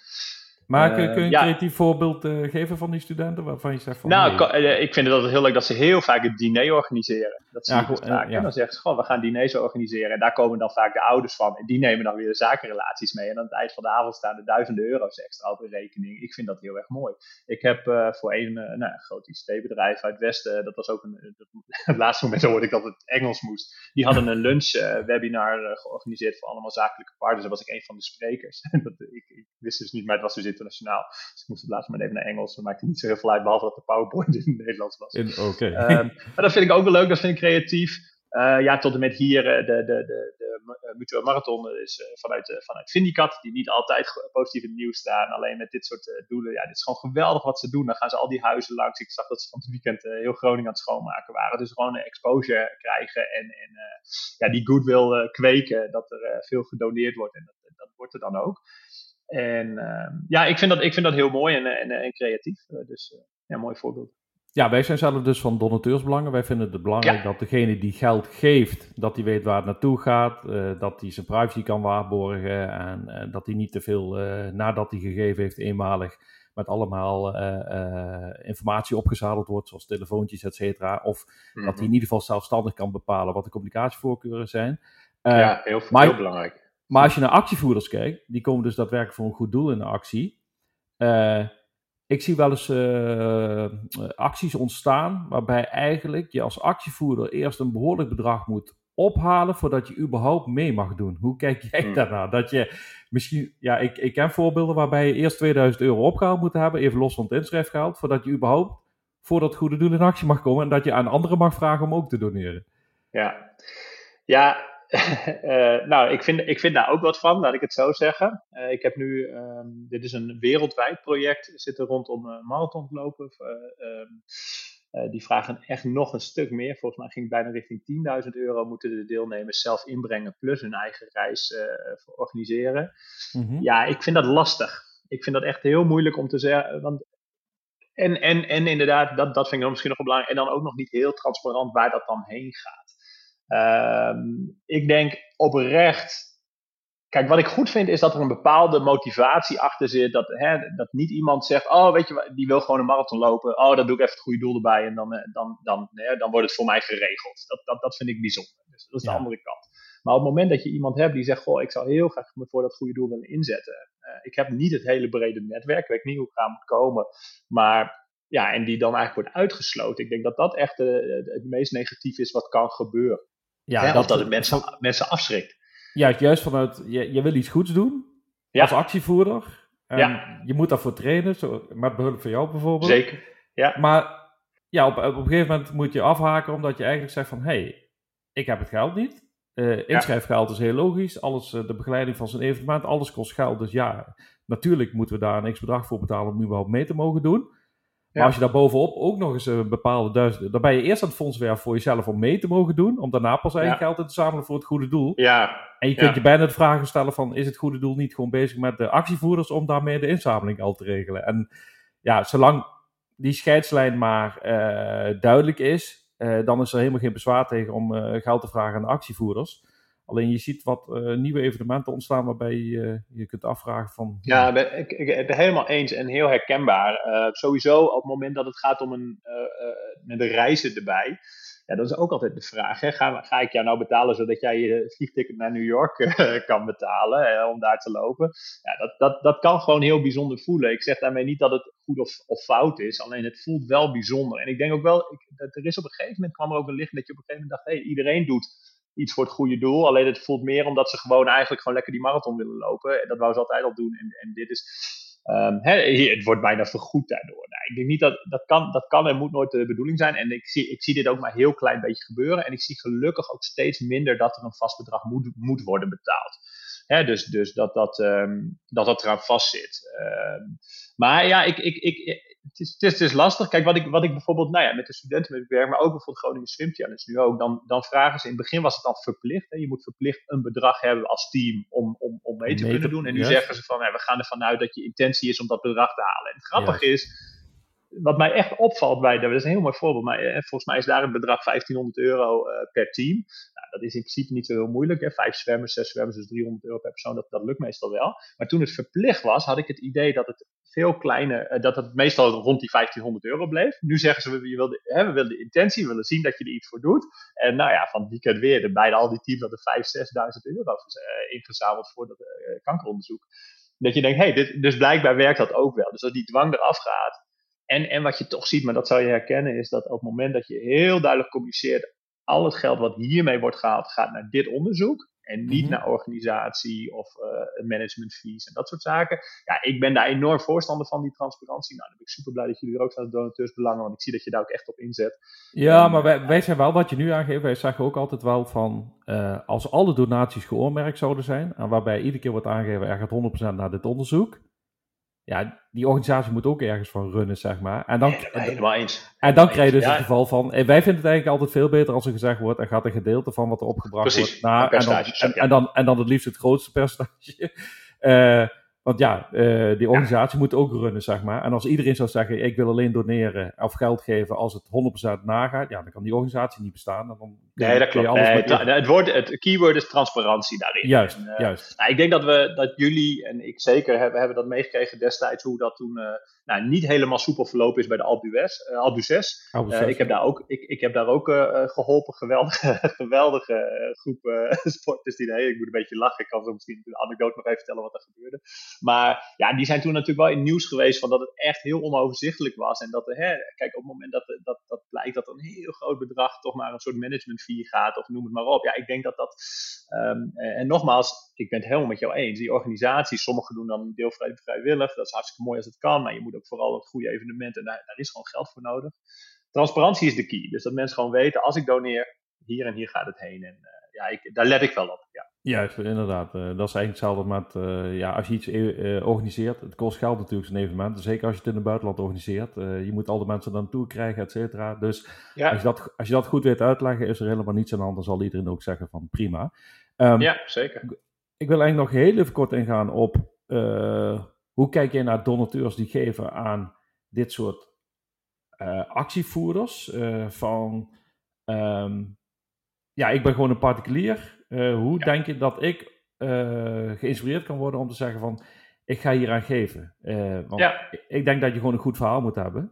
Maar kun, kun je een ja. creatief voorbeeld uh, geven van die studenten waarvan je zegt van... Nou, nee. ik vind het altijd heel leuk dat ze heel vaak het diner organiseren. Dat zie ja, goed, vaak. Ja. Dan zeggen ze, gewoon, we gaan diners organiseren. En daar komen dan vaak de ouders van. En die nemen dan weer de zakenrelaties mee. En aan het eind van de avond staan er duizenden euro's extra op een rekening. Ik vind dat heel erg mooi. Ik heb voor een, nou, een groot ICT-bedrijf uit Westen, dat was ook een... Dat, het laatste moment hoorde ik dat het Engels moest. Die hadden een lunch-webinar georganiseerd voor allemaal zakelijke partners. Daar was ik een van de sprekers. dat, ik, ik, wist dus niet, maar het was dus internationaal. Dus ik moest het laatst maar even naar Engels. Dat maakte niet zo heel veel uit, behalve dat de PowerPoint in het Nederlands was. Oké. Okay. Um, maar dat vind ik ook wel leuk, dat vind ik creatief. Uh, ja, tot en met hier uh, de, de, de, de Mutual Marathon is uh, vanuit, vanuit Vindicat, die niet altijd positief in het nieuws staan. Alleen met dit soort doelen, ja, dit is gewoon geweldig wat ze doen. Dan gaan ze al die huizen langs. Ik zag dat ze van het weekend heel Groningen aan het schoonmaken waren. Dus gewoon een exposure krijgen en, en ja, die goodwill kweken, dat er veel gedoneerd wordt. En dat, dat wordt er dan ook. En ehm, ja, ik vind, dat, ik vind dat heel mooi en, en, en creatief. dus ja, mooi voorbeeld. Ja, wij zijn zelf dus van donateursbelangen. Wij vinden het belangrijk dat degene die geld geeft, dat hij weet waar het naartoe gaat, uh, dat hij zijn privacy kan waarborgen en uh, dat hij niet te veel uh, nadat hij gegeven heeft eenmalig met allemaal informatie opgezadeld wordt, zoals telefoontjes, et cetera. Of mm -hmm. dat hij in ieder geval zelfstandig kan bepalen wat de communicatievoorkeuren zijn. ja, heel, maar, heel belangrijk. Maar als je naar actievoerders kijkt, die komen dus daadwerkelijk voor een goed doel in de actie ik zie wel eens uh, acties ontstaan waarbij eigenlijk je als actievoerder eerst een behoorlijk bedrag moet ophalen voordat je überhaupt mee mag doen. Hoe kijk jij hmm. daarnaar? Dat je misschien, ja, ik, ik ken voorbeelden waarbij je eerst 2000 euro opgehaald moet hebben, even los van het inschrijfgeld, voordat je überhaupt voor dat goede doel in actie mag komen en dat je aan anderen mag vragen om ook te doneren. Ja, ja uh, nou, ik vind, ik vind daar ook wat van, laat ik het zo zeggen. Uh, ik heb nu, um, dit is een wereldwijd project, zit er rondom uh, marathonlopen. Um, die vragen echt nog een stuk meer. Volgens mij ging het bijna richting 10.000 euro moeten de deelnemers zelf inbrengen, plus hun eigen reis organiseren. Mm -hmm. Ja, ik vind dat lastig. Ik vind dat echt heel moeilijk om te zeggen. Want en, en, en inderdaad, dat, dat vind ik dan misschien nog wel belangrijk. En dan ook nog niet heel transparant waar dat dan heen gaat. Um, ik denk oprecht. Kijk, wat ik goed vind is dat er een bepaalde motivatie achter zit. Dat, hè, dat niet iemand zegt: Oh, weet je, die wil gewoon een marathon lopen. Oh, dan doe ik even het goede doel erbij. En dan, eh, dan, dan, hè, dan wordt het voor mij geregeld. Dat, dat, dat vind ik bijzonder. Dus dat is de andere kant. Maar op het moment dat je iemand hebt die zegt: Goh, ik zou heel graag me voor dat goede doel willen inzetten. Uh, ik heb niet het hele brede netwerk. Ik weet niet hoe ik aan moet komen. Maar ja, en die dan eigenlijk wordt uitgesloten. Ik denk dat dat echt uh, het meest negatief is wat kan gebeuren. Ja, Hè, dat, dat het mensen, mensen afschrikt. Ja, juist vanuit, je, je wil iets goeds doen ja. als actievoerder. En ja. je moet daarvoor trainen, zo, met behulp van jou bijvoorbeeld. Zeker, ja. Maar ja, op, op een gegeven moment moet je afhaken omdat je eigenlijk zegt van... hé, hey, ik heb het geld niet. Uh, inschrijfgeld is heel logisch. Alles, uh, de begeleiding van zijn evenement, alles kost geld. Dus ja, natuurlijk moeten we daar een x-bedrag voor betalen om überhaupt mee te mogen doen. Maar als je daar bovenop ook nog eens een bepaalde duizend... Dan ben je eerst aan het fondswerven voor jezelf om mee te mogen doen. Om daarna pas eigen geld in te zamelen voor het goede doel. Ja. En je kunt je bijna de vraag stellen van... Is het goede doel niet gewoon bezig met de actievoerders om daarmee de inzameling al te regelen? En ja, zolang die scheidslijn maar uh, duidelijk is... Uh, dan is er helemaal geen bezwaar tegen om uh, geld te vragen aan de actievoerders. Alleen je ziet wat nieuwe evenementen ontstaan waarbij je je kunt afvragen van... Ja, ben, ik, ik, ben helemaal eens en heel herkenbaar. sowieso op het moment dat het gaat om een, met een reizen erbij ja, dat is ook altijd de vraag. Hè? Ga, ga ik jou nou betalen zodat jij je vliegticket naar New York uh, kan betalen om daar te lopen? Ja, dat, dat, dat kan gewoon heel bijzonder voelen. Ik zeg daarmee niet dat het goed of, of fout is, alleen het voelt wel bijzonder. En ik denk ook wel, ik, er is op een gegeven moment kwam er ook een licht dat je op een gegeven moment dacht, hey, iedereen doet iets voor het goede doel. Alleen het voelt meer omdat ze gewoon eigenlijk gewoon lekker die marathon willen lopen. En dat wou ze altijd al doen. En, en dit is Um, het wordt bijna vergoed daardoor. Nou, ik denk niet dat dat kan, dat kan en moet nooit de bedoeling zijn. En ik zie, ik zie dit ook maar heel klein beetje gebeuren. En ik zie gelukkig ook steeds minder dat er een vast bedrag moet, moet worden betaald. Dus dus dat, dat, um, dat dat eraan vastzit. Um, maar ja, ik, ik, ik, het, is, het, is, het is lastig. Kijk, wat ik, wat ik bijvoorbeeld, nou ja, met de studenten met ik werk, maar ook bijvoorbeeld Groningen Swim Challenge nu ook, dan, dan vragen ze, in het begin was het dan verplicht. Hè, je moet verplicht een bedrag hebben als team om, om, om mee te kunnen doen. En nu zeggen ze van, hè, we gaan ervan uit dat je intentie is om dat bedrag te halen. En het grappige is, wat mij echt opvalt bij, dat is een heel mooi voorbeeld, maar eh, volgens mij is daar het bedrag 1500 euro uh, per team. Nou, dat is in principe niet zo heel moeilijk. Hè. Vijf zwemmers, zes zwemmers, dus 300 euro per persoon, dat, dat lukt meestal wel. Maar toen het verplicht was, had ik het idee dat het veel kleiner, uh, dat het meestal rond die 1500 euro bleef. Nu zeggen ze, we, willen, hè, we willen de intentie, we willen zien dat je er iets voor doet. En nou ja, van het weekend weer, de, bijna al die teams hadden 5.000, 6.000 euro ingezameld voor dat kankeronderzoek. Dat je denkt, hé, hey, dus blijkbaar werkt dat ook wel. Dus als die dwang eraf gaat, en, en wat je toch ziet, maar dat zou je herkennen, is dat op het moment dat je heel duidelijk communiceert, al het geld wat hiermee wordt gehaald, gaat naar dit onderzoek. En niet mhm. naar organisatie of uh, management fees en dat soort zaken. Ja, ik ben daar enorm voorstander van, die transparantie. Nou, dan ben ik super blij dat jullie er ook zijn als donateurs belangen, want ik zie dat je daar ook echt op inzet. Ja, maar wij, wij zijn wel, wat je nu aangeeft, wij zeggen ook altijd wel van, uh, als alle donaties geoormerkt zouden zijn, en waarbij iedere keer wordt aangegeven, er gaat 100% naar dit onderzoek, ja, die organisatie moet ook ergens van runnen, zeg maar. En dan, helemaal eens. En dan krijg je dus het geval van, wij vinden het eigenlijk altijd veel beter als er gezegd wordt, er gaat een gedeelte van wat er opgebracht wordt naar, en dan, en, dan, en dan het liefst het grootste percentage. Uh, Want ja, uh, die organisatie moet ook runnen, zeg maar. En als iedereen zou zeggen, ik wil alleen doneren of geld geven als het 100% nagaat, ja, dan kan die organisatie niet bestaan. Dan nee, dat klopt. Nee, het, woord, het keyword is transparantie daarin. Juist, en, uh, juist. Nou, ik denk dat, we, dat jullie, en ik zeker, hebben, hebben dat meegekregen destijds, hoe dat toen... Uh, nou, niet helemaal soepel verlopen is bij de Albues, uh, Albuces. Uh, ik, heb daar ook, ik, ik heb daar ook geholpen. Geweldige, geweldige groep sporters die daar. Ik moet een beetje lachen. Ik kan zo misschien de anekdote nog even vertellen wat er gebeurde. Maar ja, die zijn toen natuurlijk wel in nieuws geweest van dat het echt heel onoverzichtelijk was. En dat, hè, kijk, op het moment dat, dat, dat blijkt dat een heel groot bedrag toch maar een soort management gaat, of noem het maar op. Ja, ik denk dat dat. Um, en nogmaals, ik ben het helemaal met jou eens. Die organisaties, sommigen doen dan deelvrij vrijwillig. Dat is hartstikke mooi als het kan. Maar je moet ook vooral het goede evenementen. En daar, daar is gewoon geld voor nodig. Transparantie is de key. Dus dat mensen gewoon weten, als ik doneer, hier en hier gaat het heen. En uh, ja, ik, daar let ik wel op. Ja. Juist, inderdaad. Uh, dat is eigenlijk hetzelfde met, uh, ja, als je iets organiseert, het kost geld natuurlijk zo'n evenement. Zeker als je het in het buitenland organiseert. je moet al de mensen dan toe krijgen, et cetera. Dus ja. als, je dat, als je dat goed weet uitleggen, is er helemaal niets aan de hand. Dan zal iedereen ook zeggen van prima. Um, ja, zeker. Ik wil eigenlijk nog heel even kort ingaan op hoe kijk je naar donateurs die geven aan dit soort actievoerders? Van, um, ja, ik ben gewoon een particulier. Uh, hoe ja. denk je dat ik geïnspireerd kan worden om te zeggen van, ik ga hier aan geven? want ja. ik denk dat je gewoon een goed verhaal moet hebben.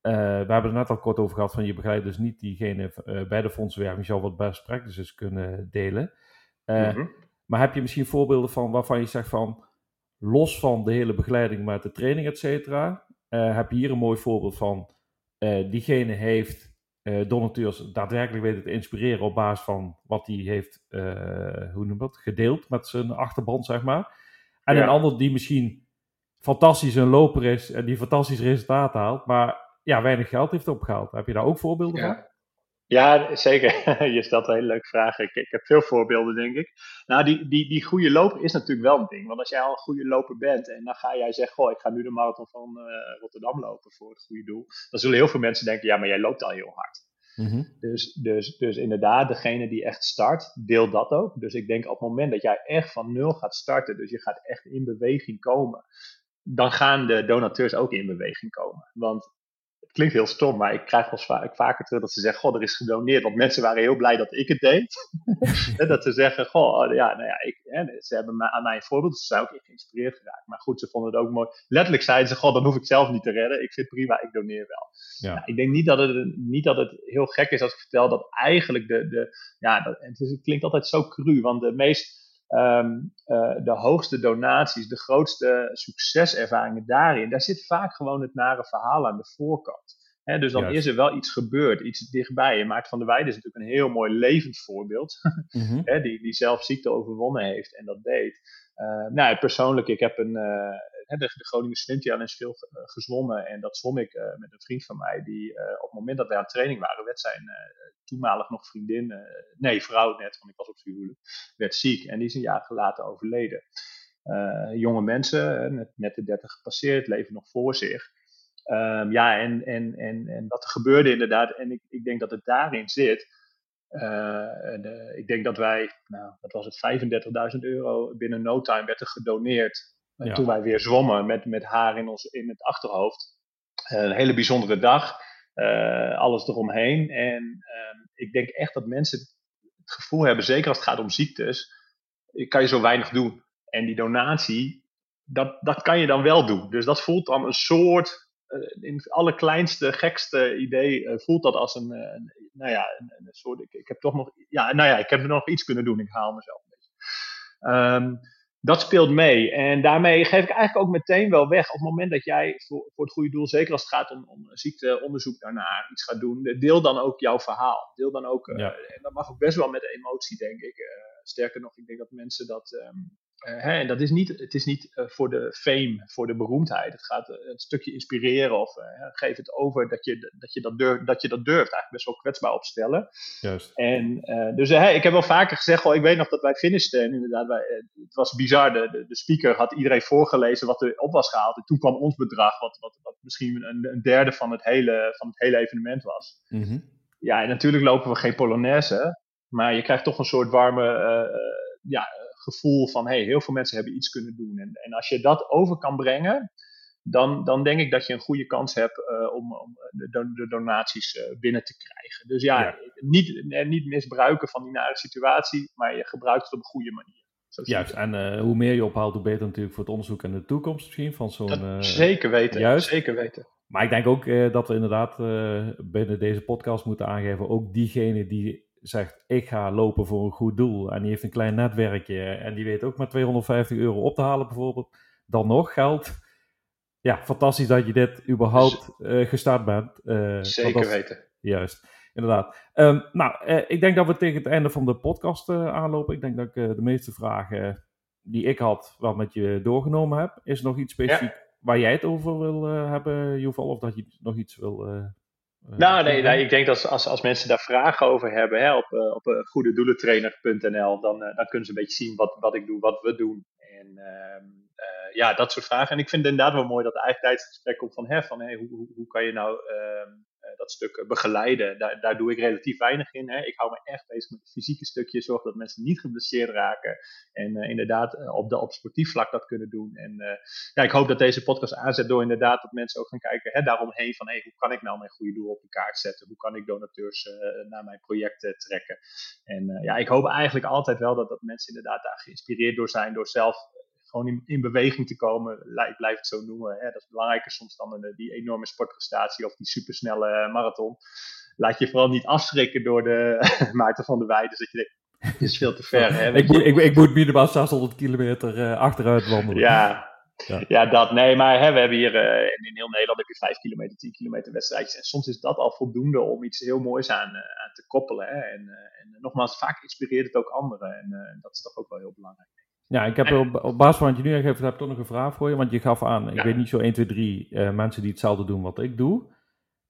we hebben het net al kort over gehad van je begeleidt dus niet diegene bij de fondsenwerving. Zou wat best practices kunnen delen. Mm -hmm. Maar heb je misschien voorbeelden van waarvan je zegt van los van de hele begeleiding met de training, et cetera, heb je hier een mooi voorbeeld van. Diegene heeft donateurs daadwerkelijk weten te inspireren op basis van wat hij heeft, hoe noem dat, gedeeld met zijn achterband, zeg maar. En ja. een ander die misschien fantastisch een loper is en die fantastisch resultaat haalt, maar ja, weinig geld heeft opgehaald. Heb je daar ook voorbeelden ja. van? Ja, zeker. Je stelt een hele leuke vraag. Ik, ik, heb veel voorbeelden, denk ik. Nou, die, die, die goede loper is natuurlijk wel een ding. Want als jij al een goede loper bent en dan ga jij zeggen: Goh, ik ga nu de marathon van uh, Rotterdam lopen voor het goede doel. Dan zullen heel veel mensen denken: Ja, maar jij loopt al heel hard. Mm -hmm. dus, dus, dus inderdaad, degene die echt start, deelt dat ook. Dus ik denk op het moment dat jij echt van nul gaat starten, dus je gaat echt in beweging komen, dan gaan de donateurs ook in beweging komen. Want klinkt heel stom, maar ik krijg wel vaak, vaker terug dat ze zeggen: Goh, er is gedoneerd. Want mensen waren heel blij dat ik het deed. dat ze zeggen: Goh, ja, nou ja, ik, hè, ze hebben aan mij een voorbeeld. Dus ze zijn ook geïnspireerd geraakt. Maar goed, ze vonden het ook mooi. Letterlijk zeiden ze: Goh, dan hoef ik zelf niet te redden. Ik vind prima, ik doneer wel. Ja. Nou, ik denk niet dat, het, niet dat het heel gek is als ik vertel dat eigenlijk de. de ja, dat, het, het klinkt altijd zo cru, want de meest Ehm, eh, de hoogste donaties, de grootste succeservaringen daarin, daar zit vaak gewoon het nare verhaal aan de voorkant. dus dan is er wel iets gebeurd, iets dichtbij. En Maarten van der Weijden is natuurlijk een heel mooi levend voorbeeld. Mhm. die, die zelf ziekte overwonnen heeft en dat deed. Uh, nou, persoonlijk, ik heb een, uh, de, de Groningen Swim Challenge veel uh, gezwommen. En dat zwom ik met een vriend van mij, die op het moment dat wij aan training waren, werd zijn toenmalig nog vriendin, nee, vrouw net, want ik was op zijn werd ziek. En die is een jaar later overleden. jonge mensen, net, net de 30 gepasseerd, leven nog voor zich. Um, ja, en, en, en, en wat er gebeurde inderdaad, en ik, ik denk dat het daarin zit uh, ik denk dat wij, nou, wat was het, 35.000 euro binnen no time werd er gedoneerd. Ja. Toen wij weer zwommen met, met haar in, ons, in het achterhoofd. Een hele bijzondere dag. Uh, alles eromheen. En ehm, ik denk echt dat mensen het gevoel hebben, zeker als het gaat om ziektes, kan je zo weinig doen. En die donatie, dat, dat kan je dan wel doen. Dus dat voelt dan een soort eh, in het allerkleinste, gekste idee uh, voelt dat als een, een nou ja, een, een, soort, ik, ik, heb toch nog, ja, nou ja, ik heb er nog iets kunnen doen, ik haal mezelf een beetje. Um, dat speelt mee. En daarmee geef ik eigenlijk ook meteen wel weg. Op het moment dat jij voor, voor het goede doel, zeker als het gaat om, om ziekteonderzoek daarnaar, iets gaat doen, deel dan ook jouw verhaal. Deel dan ook, ja. en dat mag ook best wel met emotie, denk ik. sterker nog, ik denk dat mensen dat um, uh, hè, en dat is niet, het is niet uh, voor de fame, voor de beroemdheid. Het gaat een stukje inspireren of geef het over dat je dat, je dat, durft, dat je dat durft. Eigenlijk best wel kwetsbaar opstellen. Juist. En dus ik heb wel vaker gezegd, oh, ik weet nog dat wij finishten. En inderdaad, wij, het was bizar. De, de, speaker had iedereen voorgelezen wat er op was gehaald. En toen kwam ons bedrag, wat, wat, wat misschien een, een, derde van het hele, van het hele evenement was. Mm -hmm. Ja, en natuurlijk lopen we geen Polonaise. Maar je krijgt toch een soort warme ja, gevoel van hey, heel veel mensen hebben iets kunnen doen. En, en als je dat over kan brengen, dan, dan denk ik dat je een goede kans hebt uh, om, om de, de, donaties uh, binnen te krijgen. Dus ja, ja. Niet, niet misbruiken van die nare situatie, maar je gebruikt het op een goede manier. Juist, en uh, hoe meer je ophaalt, hoe beter natuurlijk voor het onderzoek en de toekomst misschien van zo'n... zeker weten, juist. zeker weten. Maar ik denk ook dat we inderdaad binnen deze podcast moeten aangeven, ook diegene die zegt, ik ga lopen voor een goed doel. En die heeft een klein netwerkje. En die weet ook maar 250 euro op te halen bijvoorbeeld. Dan nog geld. Ja, fantastisch dat je dit überhaupt uh, gestart bent. Uh, Zeker weten. Juist, inderdaad. Um, nou, uh, ik denk dat we tegen het einde van de podcast aanlopen. Ik denk dat ik de meeste vragen die ik had wel met je doorgenomen heb. Is er nog iets specifiek waar jij het over wil hebben, Joval? Of dat je nog iets wil eh, nou, nee, nee, ik denk dat als, als mensen daar vragen over hebben hè, op, uh, op uh, goededoelentrainer.nl, dan, dan kunnen ze een beetje zien wat, wat ik doe, wat we doen. En ehm, ja, dat soort vragen. En ik vind het inderdaad wel mooi dat eigenlijk tijdens het gesprek komt van, hè, van hey, hoe, hoe, hoe kan je nou ehm, eh, dat stuk eh, begeleiden, daar, daar doe ik relatief weinig in. Hè. Ik hou me echt bezig met het fysieke stukje, zorg dat mensen niet geblesseerd raken. En uh, inderdaad op, de, op sportief vlak dat kunnen doen. En ja, ik hoop dat deze podcast aanzet door inderdaad dat mensen ook gaan kijken hè, daaromheen van hey, hoe kan ik nou mijn goede doel op de kaart zetten? Hoe kan ik donateurs naar mijn projecten trekken? En ja, ik hoop eigenlijk altijd wel dat, dat mensen inderdaad daar geïnspireerd door zijn, door zelf gewoon in, in, beweging te komen. Ik blijf het zo noemen. Hè. Dat is belangrijker soms dan een, die enorme sportprestatie of die supersnelle eh, marathon. Laat je vooral niet afschrikken door de Maarten van der Weijden. Dus dat je denkt, het is veel te ver. Hè? ik, moet, ik, ik moet minimaal 600 kilometer uh, achteruit wandelen. Ja, ja. ja, dat. Nee, maar hè, we hebben hier uh, in heel Nederland heb je 5 kilometer, 10 kilometer wedstrijdjes. En soms is dat al voldoende om iets heel moois aan, uh, aan te koppelen. Hè. En, uh, en nogmaals, vaak inspireert het ook anderen. En dat is toch ook wel heel belangrijk. Ja, ik heb op, op basis van wat je nu geeft, heb ik toch nog een vraag voor je. Want je gaf aan, ik weet niet zo 1, 2, 3 uh, mensen die hetzelfde doen wat ik doe.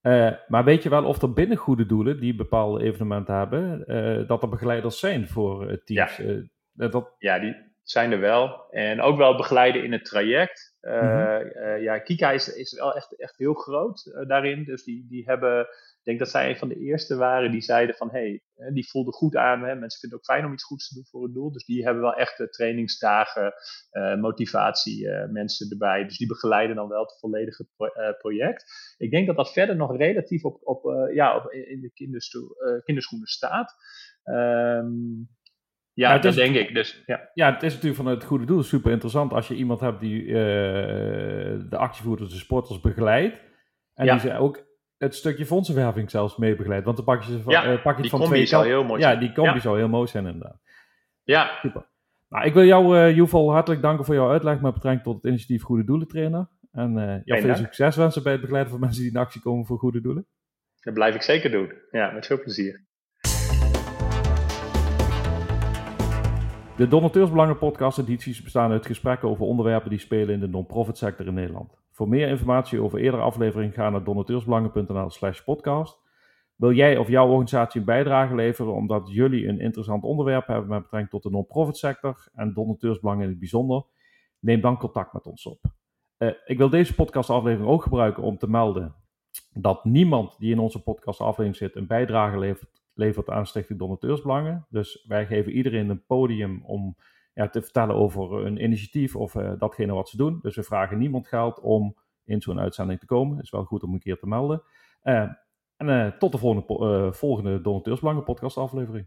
Uh, maar weet je wel of er binnen goede doelen, die bepaalde evenementen hebben, uh, dat er begeleiders zijn voor teams? Ja, dat... ja die, zijn er wel. En ook wel begeleiden in het traject. Mhm. ja, Kika is, is wel echt, echt heel groot daarin. Dus die, die hebben denk dat zij een van de eerste waren die zeiden van hé, hey, die voelde goed aan. Hè, mensen vinden het ook fijn om iets goeds te doen voor het doel. Dus die hebben wel echt trainingsdagen, uh, motivatie uh, mensen erbij. Dus die begeleiden dan wel het volledige pro uh, project. Ik denk dat dat verder nog relatief op, op, ja, op in de kinderschoenen staat. Um, ja, dat is, denk ik. Dus, ja. ja, het is natuurlijk van het goede doel super interessant als je iemand hebt die de actievoerders, de sporters begeleidt. En ja. die ze ook het stukje fondsenwerving zelfs mee begeleid. Want dan pak je, ze van, ja, uh, pak je die van twee heel mooi zijn. Ja, die combi ja. zou heel mooi zijn inderdaad. Ja. Super. Nou, ik wil jou, uh, Juval, hartelijk danken voor jouw uitleg met betrekking tot het initiatief Goede Doelen Trainer. En uh, jou veel succes wensen bij het begeleiden van mensen die in actie komen voor goede doelen. Dat blijf ik zeker doen. Ja, met veel plezier. De Donateursbelangen podcast edities bestaan uit gesprekken over onderwerpen die spelen in de non-profit sector in Nederland. Voor meer informatie over eerdere afleveringen ga naar donateursbelangen.nl slash podcast. Wil jij of jouw organisatie een bijdrage leveren omdat jullie een interessant onderwerp hebben met betrekking tot de non-profit sector en donateursbelangen in het bijzonder? Neem dan contact met ons op. Uh, ik wil deze podcastaflevering ook gebruiken om te melden dat niemand die in onze podcastaflevering zit een bijdrage levert, levert aan Stichting Donateursbelangen. Dus wij geven iedereen een podium om ja, te vertellen over een initiatief of uh, datgene wat ze doen. Dus we vragen niemand geld om in zo'n uitzending te komen. is wel goed om een keer te melden. Uh, en uh, tot de volgende, volgende Donateursbelangen podcast aflevering.